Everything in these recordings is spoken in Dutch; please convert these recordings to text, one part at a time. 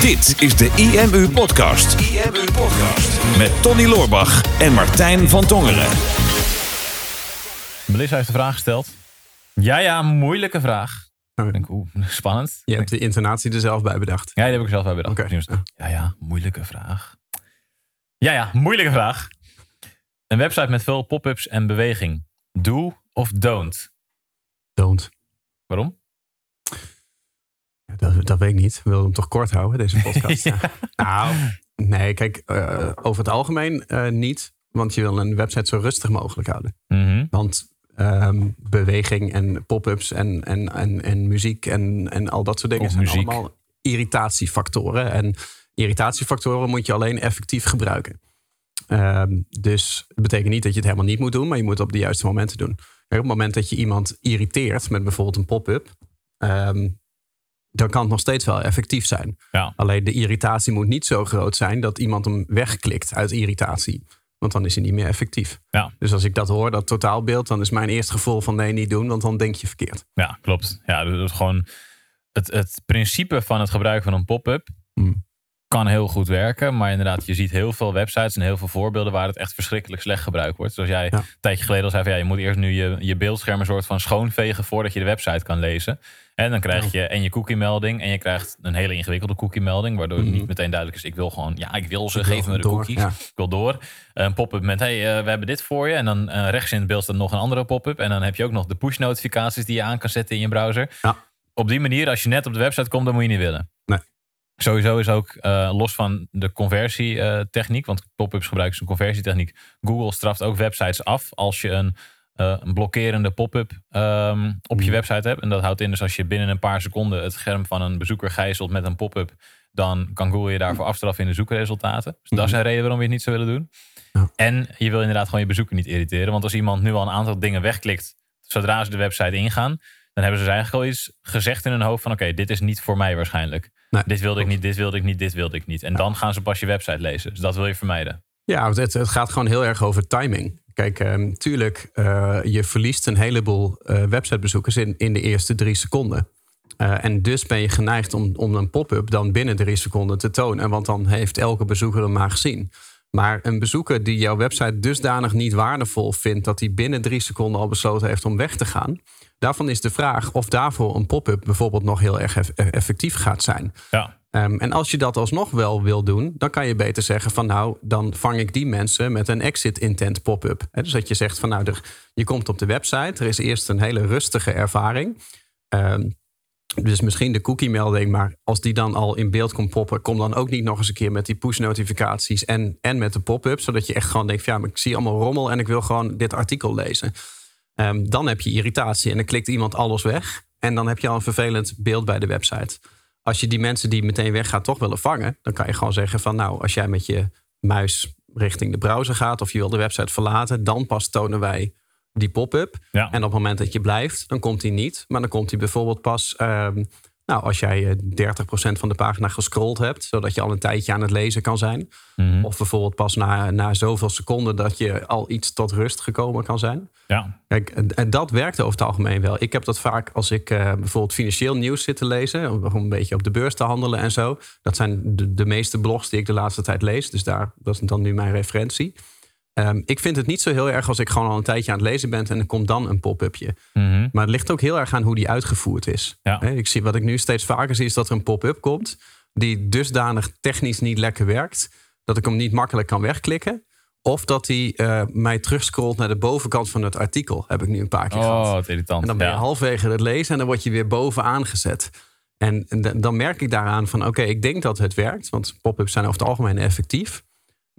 Dit is de IMU Podcast. IMU Podcast. Met Tony Loorbach en Martijn van Tongeren. Melissa heeft de vraag gesteld. Ja, ja, moeilijke vraag. Ik denk, oeh, spannend. Je hebt de intonatie er zelf bij bedacht. Ja, die heb ik er zelf bij bedacht. Het- Ja, ja, moeilijke vraag. Ja, ja, moeilijke vraag. Een website met veel pop-ups en beweging. Do of don't? Don't. Waarom? Dat, dat weet ik niet. We willen hem toch kort houden, deze podcast. ja. Nou, nee, kijk, eh, over het algemeen eh, niet. Want je wil een website zo rustig mogelijk houden. Mhm. Want ehm, beweging en pop-ups en, en, en, en muziek en, en al dat soort dingen Of zijn muziek. allemaal irritatiefactoren. En irritatiefactoren moet je alleen effectief gebruiken. Ehm, dus het betekent niet dat je het helemaal niet moet doen, maar je moet het op de juiste momenten doen. Kijk, op het moment dat je iemand irriteert met bijvoorbeeld een pop-up, ehm, dan kan het nog steeds wel effectief zijn. Ja. Alleen de irritatie moet niet zo groot zijn dat iemand hem wegklikt uit irritatie. Want dan is hij niet meer effectief. Ja. Dus als ik dat hoor, dat totaalbeeld, dan is mijn eerste gevoel van nee, niet doen, want dan denk je verkeerd. Ja, klopt. Ja, dus gewoon het, het principe van het gebruiken van een pop-up Hmm. kan heel goed werken. Maar inderdaad, je ziet heel veel websites en heel veel voorbeelden waar het echt verschrikkelijk slecht gebruikt wordt. Zoals jij Ja. een tijdje geleden al zei, van, ja, je moet eerst nu je, je beeldscherm een soort van schoonvegen voordat je de website kan lezen. En dan krijg je en je cookie melding en je krijgt een hele ingewikkelde cookie melding, waardoor het Mhm. niet meteen duidelijk is, ik wil gewoon, ja, ik wil ze, Ik wil geef me de door, cookies. ja. Ik wil door. Een pop-up met, hey, eh, we hebben dit voor je. En dan eh, rechts in het beeld staat nog een andere pop-up. En dan heb je ook nog de push notificaties die je aan kan zetten in je browser. Ja. Op die manier, als je net op de website komt, dan moet je niet willen. Nee. Sowieso is ook eh, los van de conversietechniek, want pop-ups gebruiken een conversietechniek. Google straft ook websites af als je een, eh, een blokkerende pop-up ehm, op je Mhm. website hebt. En dat houdt in dus als je binnen een paar seconden het scherm van een bezoeker gijzelt met een pop-up, dan kan Google je daarvoor afstraffen in de zoekresultaten. Dus dat is een reden waarom je het niet zou willen doen. Ja. En je wil inderdaad gewoon je bezoeker niet irriteren. Want als iemand nu al een aantal dingen wegklikt zodra ze de website ingaan, dan hebben ze dus eigenlijk al iets gezegd in hun hoofd van oké, dit is niet voor mij waarschijnlijk. Nee, dit wilde ik niet, dit wilde ik niet, dit wilde ik niet. En dan gaan ze pas je website lezen. Dus dat wil je vermijden. Ja, het, het gaat gewoon heel erg over timing. Kijk, ehm, tuurlijk, eh, je verliest een heleboel eh, websitebezoekers in, in de eerste drie seconden. Eh, en dus ben je geneigd om, om een pop-up dan binnen drie seconden te tonen. Want dan heeft elke bezoeker hem maar gezien. Maar een bezoeker die jouw website dusdanig niet waardevol vindt... dat hij binnen drie seconden al besloten heeft om weg te gaan... daarvan is de vraag of daarvoor een pop-up bijvoorbeeld nog heel erg eff- effectief gaat zijn. Ja, Ehm, en als je dat alsnog wel wil doen, dan kan je beter zeggen van nou, dan vang ik die mensen met een exit intent pop-up. Dus dat je zegt van nou, er, je komt op de website, er is eerst een hele rustige ervaring. Ehm, dus misschien de cookie melding, maar als die dan al in beeld komt poppen, kom dan ook niet nog eens een keer met die push notificaties en, en met de pop-up, zodat je echt gewoon denkt van ja, maar ik zie allemaal rommel en ik wil gewoon dit artikel lezen. Ehm, dan heb je irritatie en dan klikt iemand alles weg. En dan heb je al een vervelend beeld bij de website. Als je die mensen die meteen weggaan toch willen vangen, dan kan je gewoon zeggen van nou, als jij met je muis richting de browser gaat of je wil de website verlaten, dan pas tonen wij die pop-up. ja. En op het moment dat je blijft, dan komt hij niet. Maar dan komt hij bijvoorbeeld pas ehm, nou, als jij eh, 30% van de pagina gescrolld hebt, zodat je al een tijdje aan het lezen kan zijn. Mhm. Of bijvoorbeeld pas na, na zoveel seconden dat je al iets tot rust gekomen kan zijn. ja. Kijk, en, dat werkt over het algemeen wel. Ik heb dat vaak als ik eh, bijvoorbeeld financieel nieuws zit te lezen, om om een beetje op de beurs te handelen en zo. Dat zijn de, de meeste blogs die ik de laatste tijd lees. Dus daar, dat is dan nu mijn referentie. Ehm, ik vind het niet zo heel erg als ik gewoon al een tijdje aan het lezen ben en er komt dan een pop-upje. Mhm. Maar het ligt ook heel erg aan hoe die uitgevoerd is. Ja. Ik zie, wat ik nu steeds vaker zie, is dat er een pop-up komt. die dusdanig technisch niet lekker werkt. dat ik hem niet makkelijk kan wegklikken. Of dat hij eh, mij terugscrollt naar de bovenkant van het artikel. Heb ik nu een paar keer Oh, gehad. wat irritant. En dan ben je Ja. halverwege het lezen en dan word je weer bovenaan gezet. En dan merk ik daaraan van oké, ik denk dat het werkt. Want pop-ups zijn over het algemeen effectief.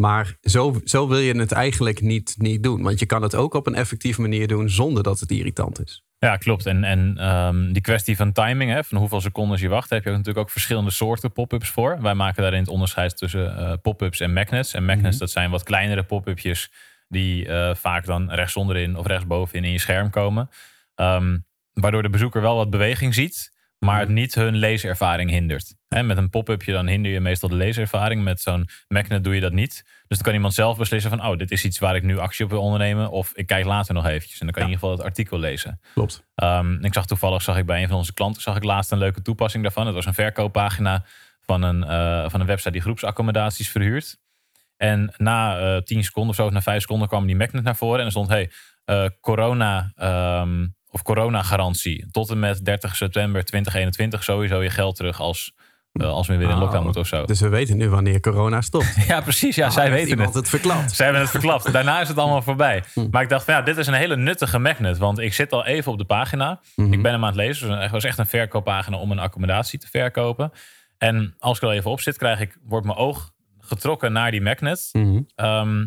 Maar zo, zo wil je het eigenlijk niet, niet doen. Want je kan het ook op een effectieve manier doen zonder dat het irritant is. Ja, klopt. En, en ehm, die kwestie van timing, hè, van hoeveel seconden je wacht, heb je ook natuurlijk ook verschillende soorten pop-ups voor. Wij maken daarin het onderscheid tussen eh, pop-ups en magnets. En magnets, Mhm. dat zijn wat kleinere pop-upjes die eh, vaak dan rechtsonderin of rechtsbovenin in je scherm komen. Ehm, waardoor de bezoeker wel wat beweging ziet, maar het niet hun leeservaring hindert. Hè, met een pop-upje dan hinder je meestal de leeservaring. Met zo'n magnet doe je dat niet. Dus dan kan iemand zelf beslissen van, oh, dit is iets waar ik nu actie op wil ondernemen. Of ik kijk later nog eventjes. En dan kan je in ieder geval het artikel lezen. Klopt. Ehm, ik zag toevallig, zag ik bij een van onze klanten, zag ik laatst een leuke toepassing daarvan. Het was een verkooppagina van een, eh, van een website die groepsaccommodaties verhuurt. En na eh 10 seconden of zo, na 5 seconden kwam die magnet naar voren. En er stond, hey, eh, corona ehm, of corona-garantie. Tot en met 30 september 2021 sowieso je geld terug als, eh, als we weer in Oh. lockdown moeten of zo. Dus we weten nu wanneer corona stopt. Ja, precies. Ja, zij Ah, heeft weten het. het verklapt. Zij hebben het verklapt. Daarna is het allemaal voorbij. Hm. Maar ik dacht, van, ja, dit is een hele nuttige magnet. Want ik zit al even op de pagina. Mhm. Ik ben hem aan het lezen. Dus het was echt een verkooppagina om een accommodatie te verkopen. En als ik er al even op zit, krijg ik, wordt mijn oog getrokken naar die magnet. Mhm. Ehm,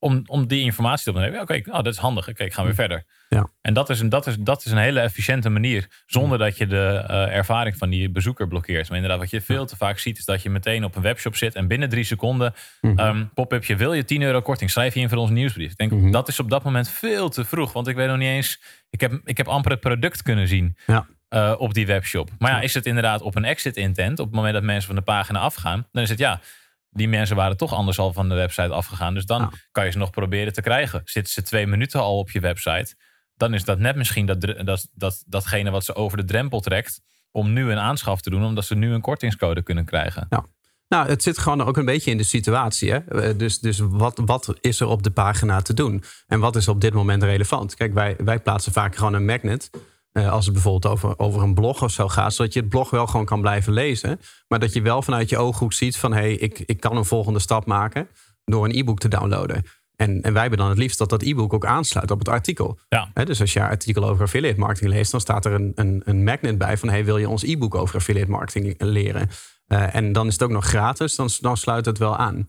om, om die informatie te opnemen. Ja, Oké, oh, dat is handig. Oké, ik ga weer verder. Ja. En dat is, een, dat, is, dat is een hele efficiënte manier. Zonder dat je de eh, ervaring van die bezoeker blokkeert. Maar inderdaad, wat je veel te vaak ziet, is dat je meteen op een webshop zit. En binnen drie seconden Mhm. ehm, pop-upje. Wil je 10 euro korting? Schrijf je in voor onze nieuwsbrief. Ik denk, Mhm. dat is op dat moment veel te vroeg. Want ik weet nog niet eens. Ik heb, ik heb amper het product kunnen zien. Ja. eh, op die webshop. Maar ja, is het inderdaad op een exit intent? Op het moment dat mensen van de pagina afgaan, dan is het ja. Die mensen waren toch anders al van de website afgegaan. Dus dan Ja. kan je ze nog proberen te krijgen. Zitten ze twee minuten al op je website, dan is dat net misschien dat, dat, dat, datgene wat ze over de drempel trekt. om nu een aanschaf te doen, omdat ze nu een kortingscode kunnen krijgen. Nou, het zit gewoon ook een beetje in de situatie. Hè? Eh, Dus, dus wat, wat is er op de pagina te doen? En wat is op dit moment relevant? Kijk, wij, wij plaatsen vaak gewoon een magnet. Eh, als het bijvoorbeeld over, over een blog of zo gaat. Zodat je het blog wel gewoon kan blijven lezen. Maar dat je wel vanuit je ooghoek ziet van... hé, hey, ik, ik kan een volgende stap maken door een e-book te downloaden. En, en wij hebben dan het liefst dat dat e-book ook aansluit op het artikel. Ja. Dus als je artikel over affiliate marketing leest, dan staat er een, een, een magnet bij van: hey, wil je ons e-book over affiliate marketing leren? Eh, en dan is het ook nog gratis, dan, dan sluit het wel aan.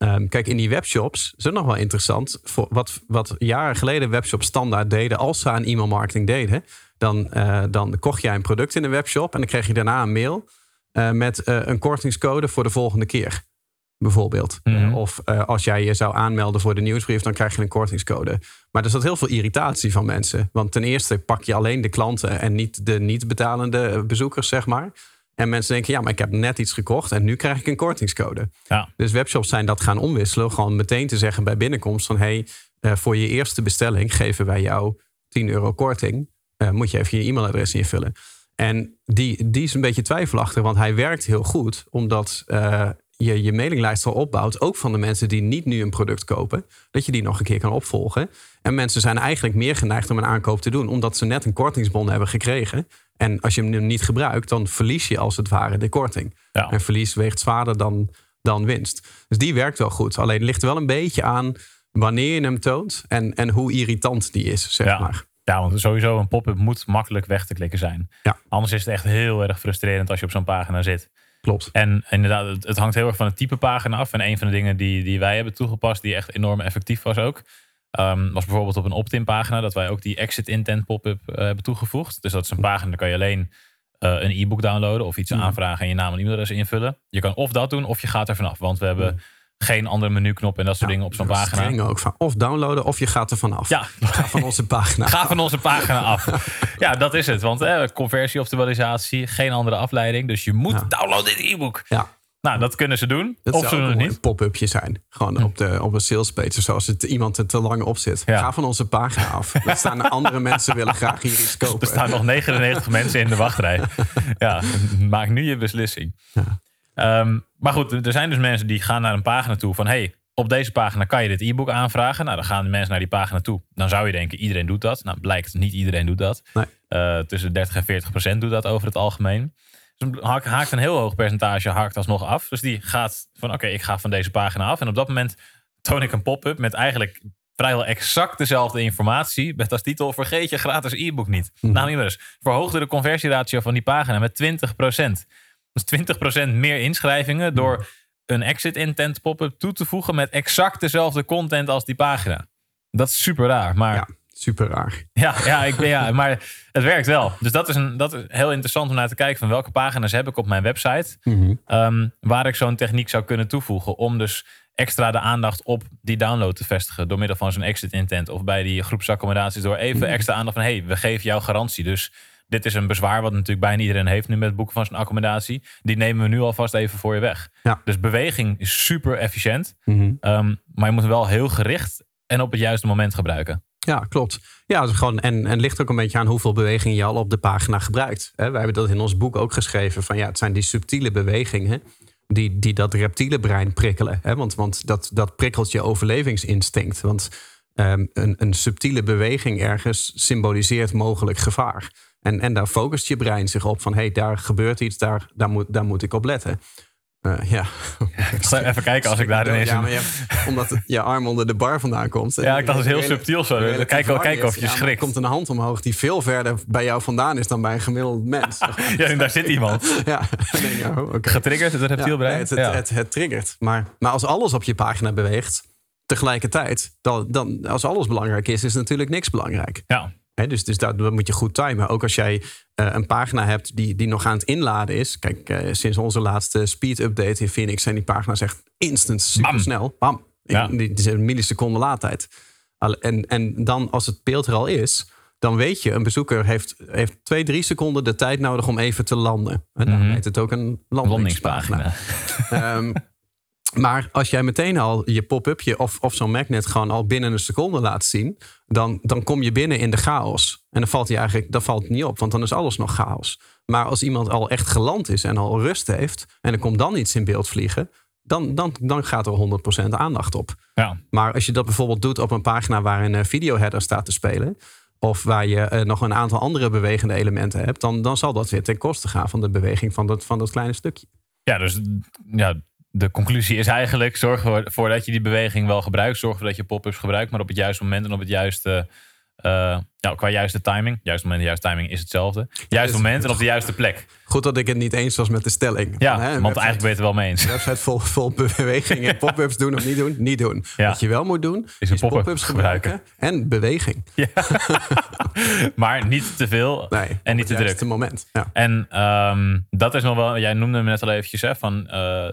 Ehm, kijk, in die webshops is het nog wel interessant. Voor wat, wat jaren geleden webshops standaard deden, als ze aan e-mail marketing deden, dan, eh, dan kocht jij een product in een webshop en dan kreeg je daarna een mail eh, met eh, een kortingscode voor de volgende keer. Bijvoorbeeld. Mhm. Of als jij je zou aanmelden voor de nieuwsbrief, dan krijg je een kortingscode. Maar er zat heel veel irritatie van mensen. Want ten eerste pak je alleen de klanten en niet de niet betalende bezoekers, zeg maar. En mensen denken, ja, maar ik heb net iets gekocht en nu krijg ik een kortingscode. Ja. Dus webshops zijn dat gaan omwisselen. Gewoon meteen te zeggen bij binnenkomst van... hey, eh, voor je eerste bestelling geven wij jou 10 euro korting. Eh, moet je even je e-mailadres invullen. En die, die is een beetje twijfelachtig, want hij werkt heel goed. Omdat eh, je je mailinglijst al opbouwt, ook van de mensen die niet nu een product kopen. Dat je die nog een keer kan opvolgen. En mensen zijn eigenlijk meer geneigd om een aankoop te doen... omdat ze net een kortingsbon hebben gekregen. En als je hem niet gebruikt, dan verlies je als het ware de korting. Ja. En verlies weegt zwaarder dan, dan winst. Dus die werkt wel goed. Alleen het ligt wel een beetje aan wanneer je hem toont en, en hoe irritant die is, zeg Ja. maar. Ja, want sowieso een pop-up moet makkelijk weg te klikken zijn. Ja. Anders is het echt heel erg frustrerend als je op zo'n pagina zit. Klopt. En inderdaad, het, het hangt heel erg van het type pagina af. En een van de dingen die, die wij hebben toegepast, die echt enorm effectief was ook, ehm, was bijvoorbeeld op een opt-in pagina dat wij ook die exit intent pop-up eh, hebben toegevoegd. Dus dat is een pagina, daar kan je alleen eh, een e-book downloaden of iets Mhm. aanvragen en je naam en e-mailadres invullen. Je kan of dat doen of je gaat er vanaf. Want we hebben geen andere menuknop en dat soort dingen op zo'n pagina. Ook van of downloaden of je gaat er vanaf. Ja, Ga van onze pagina. Ga van onze pagina af. Ja, dat is het. Want eh, conversieoptimalisatie, geen andere afleiding. Dus je moet Ja. downloaden dit e-book. Ja, Nou, dat kunnen ze doen. dat of ze doen een pop-upje zijn. Gewoon op, de, op een salespage. Zoals het iemand er te lang op zit. Ja. Ga van onze pagina af. Er staan andere mensen willen graag hier iets kopen. Er staan nog 99 mensen in de wachtrij. Ja, maak nu je beslissing. Ehm, maar goed, er zijn dus mensen die gaan naar een pagina toe van... hey, op deze pagina kan je dit e-book aanvragen. Nou, dan gaan de mensen naar die pagina toe. Dan zou je denken, iedereen doet dat. Nou, blijkt, niet iedereen doet dat. Nee. Eh, tussen 30 en 40 procent doet dat over het algemeen. Dus haakt een heel hoog percentage haakt alsnog af. Dus die gaat van, oké, ik ga van deze pagina af. En op dat moment toon ik een pop-up met eigenlijk vrijwel exact dezelfde informatie. Met als titel, vergeet je gratis e-book niet. Mhm. Nou, niet eens. Verhoogde de conversieratio van die pagina met 20 Dus 20% meer inschrijvingen door een exit intent pop-up toe te voegen met exact dezelfde content als die pagina. Dat is super raar, maar Ja, super raar. ja, ja, ik ben, ja, maar het werkt wel. Dus dat is, een, dat is heel interessant om naar te kijken van welke pagina's heb ik op mijn website. Mhm. ehm, waar ik zo'n techniek zou kunnen toevoegen. Om dus extra de aandacht op die download te vestigen. Door middel van zo'n exit intent. Of bij die groepsaccommodaties. Door even extra aandacht van hey, we geven jou garantie. Dus dit is een bezwaar wat natuurlijk bijna iedereen heeft nu met het boeken van zijn accommodatie. Die nemen we nu alvast even voor je weg. Ja. Dus beweging is super efficiënt. Mhm. Ehm, maar je moet hem wel heel gericht en op het juiste moment gebruiken. Ja, klopt. Ja, dus gewoon, en, en ligt ook een beetje aan hoeveel bewegingen je al op de pagina gebruikt. Hè, wij hebben dat in ons boek ook geschreven. Van ja, het zijn die subtiele bewegingen die, die dat reptiele brein prikkelen. Want, want dat, dat prikkelt je overlevingsinstinct. Want um, een, een subtiele beweging ergens symboliseert mogelijk gevaar. En, en daar focust je brein zich op van hé, hey, daar gebeurt iets, daar, daar, moet, daar moet ik op letten. Uh, ja. Ik zal even kijken als ik daar ineens... Ja, maar je, omdat je arm onder de bar vandaan komt. Ja, ik dacht het heel subtiel zo. Kijk, kijk of je ja, schrikt. Er komt een hand omhoog die veel verder bij jou vandaan is dan bij een gemiddeld mens. ja, en daar zit iemand. ja, oh, okay. Getriggerd, het reptielbrein? Ja, het, het, het, het, triggert. Maar, maar als alles op je pagina beweegt tegelijkertijd, dan, dan als alles belangrijk is, is natuurlijk niks belangrijk. Ja dus dus dat, moet je goed timen. Ook als jij uh, een pagina hebt die, die nog aan het inladen is. Kijk, uh, sinds onze laatste speed update in Phoenix zijn die pagina's echt instant super snel. Bam. Ja. Die, die zijn een milliseconde laadtijd. En, en dan als het beeld er al is, dan weet je, een bezoeker heeft, heeft twee, drie seconden de tijd nodig om even te landen. En dan mm -hmm. heet het ook een landingspagina. um, Maar als jij meteen al je pop-upje of, of zo'n magnet gewoon al binnen een seconde laat zien, dan, dan kom je binnen in de chaos. En dan valt hij eigenlijk dat valt niet op, want dan is alles nog chaos. Maar als iemand al echt geland is en al rust heeft, en er komt dan iets in beeld vliegen, dan, dan, dan gaat er 100% aandacht op. Ja. Maar als je dat bijvoorbeeld doet op een pagina waar een videoheader staat te spelen, of waar je uh, nog een aantal andere bewegende elementen hebt, dan, dan zal dat weer ten koste gaan van de beweging van dat, van dat kleine stukje. Ja, dus ja, de conclusie is eigenlijk: zorg ervoor dat je die beweging wel gebruikt. Zorg ervoor dat je pop-ups gebruikt, maar op het juiste moment en op het juiste. Uh, ja, qua juiste timing. Juist moment en juiste timing is hetzelfde. Juist moment en op de juiste plek. Goed dat ik het niet eens was met de stelling. Ja, van, hè, want eigenlijk ben je het wel mee eens. Website vol, vol bewegingen. Pop-ups doen of niet doen? Niet doen. Ja. Wat je wel moet doen, is, is pop-ups gebruiken. gebruiken. En beweging. Ja. maar niet te veel nee, en niet te druk. het moment. Ja. En um, dat is nog wel, jij noemde me net al eventjes, hè, van uh,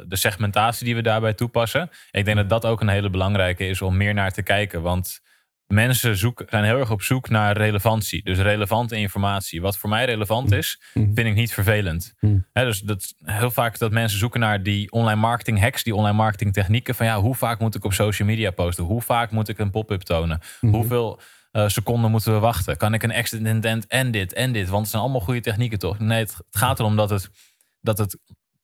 de segmentatie die we daarbij toepassen. Ik denk dat dat ook een hele belangrijke is om meer naar te kijken. Want mensen zijn heel erg op zoek naar relevantie. Dus relevante informatie. Wat voor mij relevant is, mhm. vind ik niet vervelend. Mm. dus dat, heel vaak dat mensen zoeken naar die online marketing hacks, die online marketing technieken. Van ja, hoe vaak moet ik op social media posten? Hoe vaak moet ik een pop-up tonen? Mhm. Hoeveel uh, seconden moeten we wachten? Kan ik een exit intent en dit en dit? Want het zijn allemaal goede technieken toch? Nee, het, het gaat erom dat het, dat het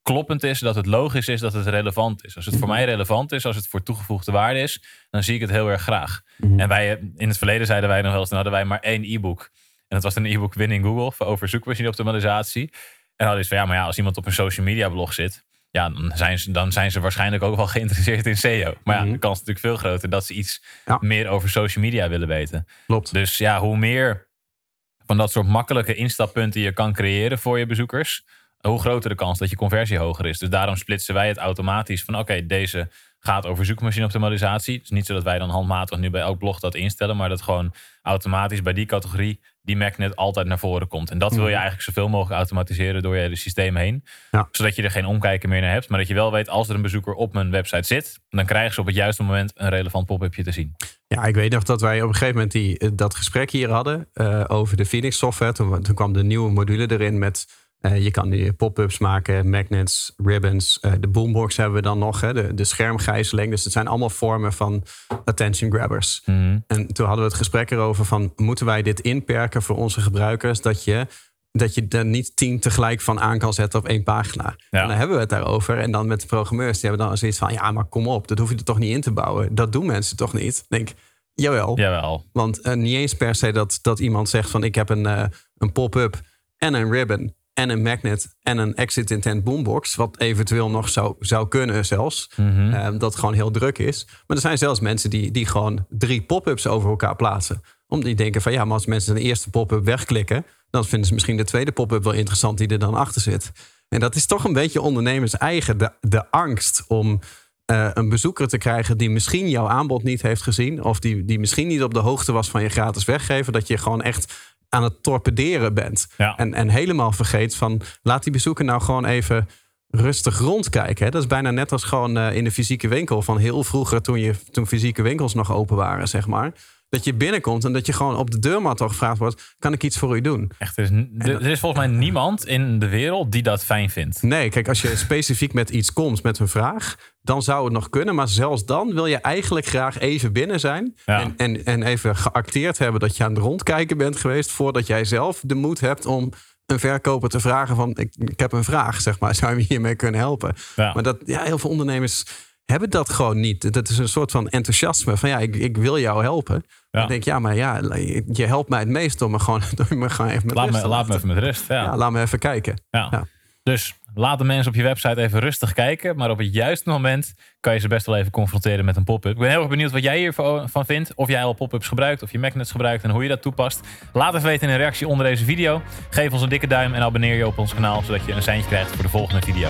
kloppend is, dat het logisch is, dat het relevant is. Als het voor mij relevant is, als het voor toegevoegde waarde is, dan zie ik het heel erg graag. Mhm. En wij, in het verleden zeiden wij nog wel eens, dan hadden wij maar één e-book. En dat was een e-book Winning Google over zoekmachine optimalisatie. En hadden we van ja, maar ja, als iemand op een social media blog zit, ja, dan zijn, ze, dan zijn ze waarschijnlijk ook wel geïnteresseerd in SEO. Maar ja, mhm. de kans is natuurlijk veel groter dat ze iets meer over social media willen weten. Klopt. Dus ja, hoe meer van dat soort makkelijke instappunten je kan creëren voor je bezoekers, hoe groter de kans dat je conversie hoger is. Dus daarom splitsen wij het automatisch van oké, deze gaat over zoekmachine optimalisatie. Het is niet zo dat wij dan handmatig nu bij elk blog dat instellen, maar dat gewoon automatisch bij die categorie die magnet altijd naar voren komt. En dat wil je mhm. eigenlijk zoveel mogelijk automatiseren door je hele systeem heen. Ja. Zodat je er geen omkijken meer naar hebt, maar dat je wel weet als er een bezoeker op mijn website zit, dan krijgen ze op het juiste moment een relevant pop-upje te zien. Ja, ik weet nog dat wij op een gegeven moment die, eh, dat gesprek hier hadden uh, over de Phoenix software. Toen, toen kwam de nieuwe module erin met je kan die pop-ups maken, magnets, ribbons. Uh, de boombox hebben we dan nog, hè, de, de schermgijzeling. Dus het zijn allemaal vormen van attention grabbers. Mm. En toen hadden we het gesprek erover van... moeten wij dit inperken voor onze gebruikers... dat je, dat je er niet tien tegelijk van aan kan zetten op één pagina. Ja. En dan hebben we het daarover. En dan met de programmeurs, die hebben dan zoiets van... ja, maar kom op, dat hoef je er toch niet in te bouwen. Dat doen mensen toch niet? denk jawel. Jawel. Want uh, niet eens per se dat, dat iemand zegt van... ik heb een, een pop-up en een ribbon en een magnet en een exit intent boombox. Wat eventueel nog zou, zou kunnen zelfs. Mm dat gewoon heel druk is. Maar er zijn zelfs mensen die, die gewoon drie pop-ups over elkaar plaatsen. Omdat die denken van ja, maar als mensen de eerste pop-up wegklikken... dan vinden ze misschien de tweede pop-up wel interessant die er dan achter zit. En dat is toch een beetje ondernemers eigen. De, de angst om uh, een bezoeker te krijgen die misschien jouw aanbod niet heeft gezien. Of die, die misschien niet op de hoogte was van je gratis weggeven. Dat je gewoon echt aan het torpederen bent. Ja. En, en helemaal vergeet van laat die bezoeker nou gewoon even rustig rondkijken. Hè? Dat is bijna net als gewoon uh, in de fysieke winkel van heel vroeger toen, je, toen fysieke winkels nog open waren, zeg maar. Dat je binnenkomt en dat je gewoon op de deurmat al gevraagd wordt: kan ik iets voor u doen? Echt, er is, er er is volgens mij niemand in de wereld die dat fijn vindt. Nee, kijk, als je specifiek met iets komt, met een vraag, dan zou het nog kunnen. Maar zelfs dan wil je eigenlijk graag even binnen zijn. Ja. En, en, en even geacteerd hebben dat je aan het rondkijken bent geweest. voordat jij zelf de moed hebt om een verkoper te vragen: van ik, ik heb een vraag, zeg maar. Zou je me hiermee kunnen helpen? Ja. Maar dat, ja, heel veel ondernemers hebben dat gewoon niet. Dat is een soort van enthousiasme van ja, ik, ik wil jou helpen. Ja. Dan denk ik, ja, maar ja, je helpt mij het meest door me gewoon, door me gewoon even met Laat rust me, laat me even met rust. Ja. Ja, laat me even kijken. Ja. Ja. Dus laat de mensen op je website even rustig kijken. Maar op het juiste moment kan je ze best wel even confronteren met een pop-up. Ik ben heel erg benieuwd wat jij hiervan vindt. Of jij al pop-ups gebruikt, of je magnets gebruikt en hoe je dat toepast. Laat even weten in een reactie onder deze video. Geef ons een dikke duim en abonneer je op ons kanaal, zodat je een seintje krijgt voor de volgende video.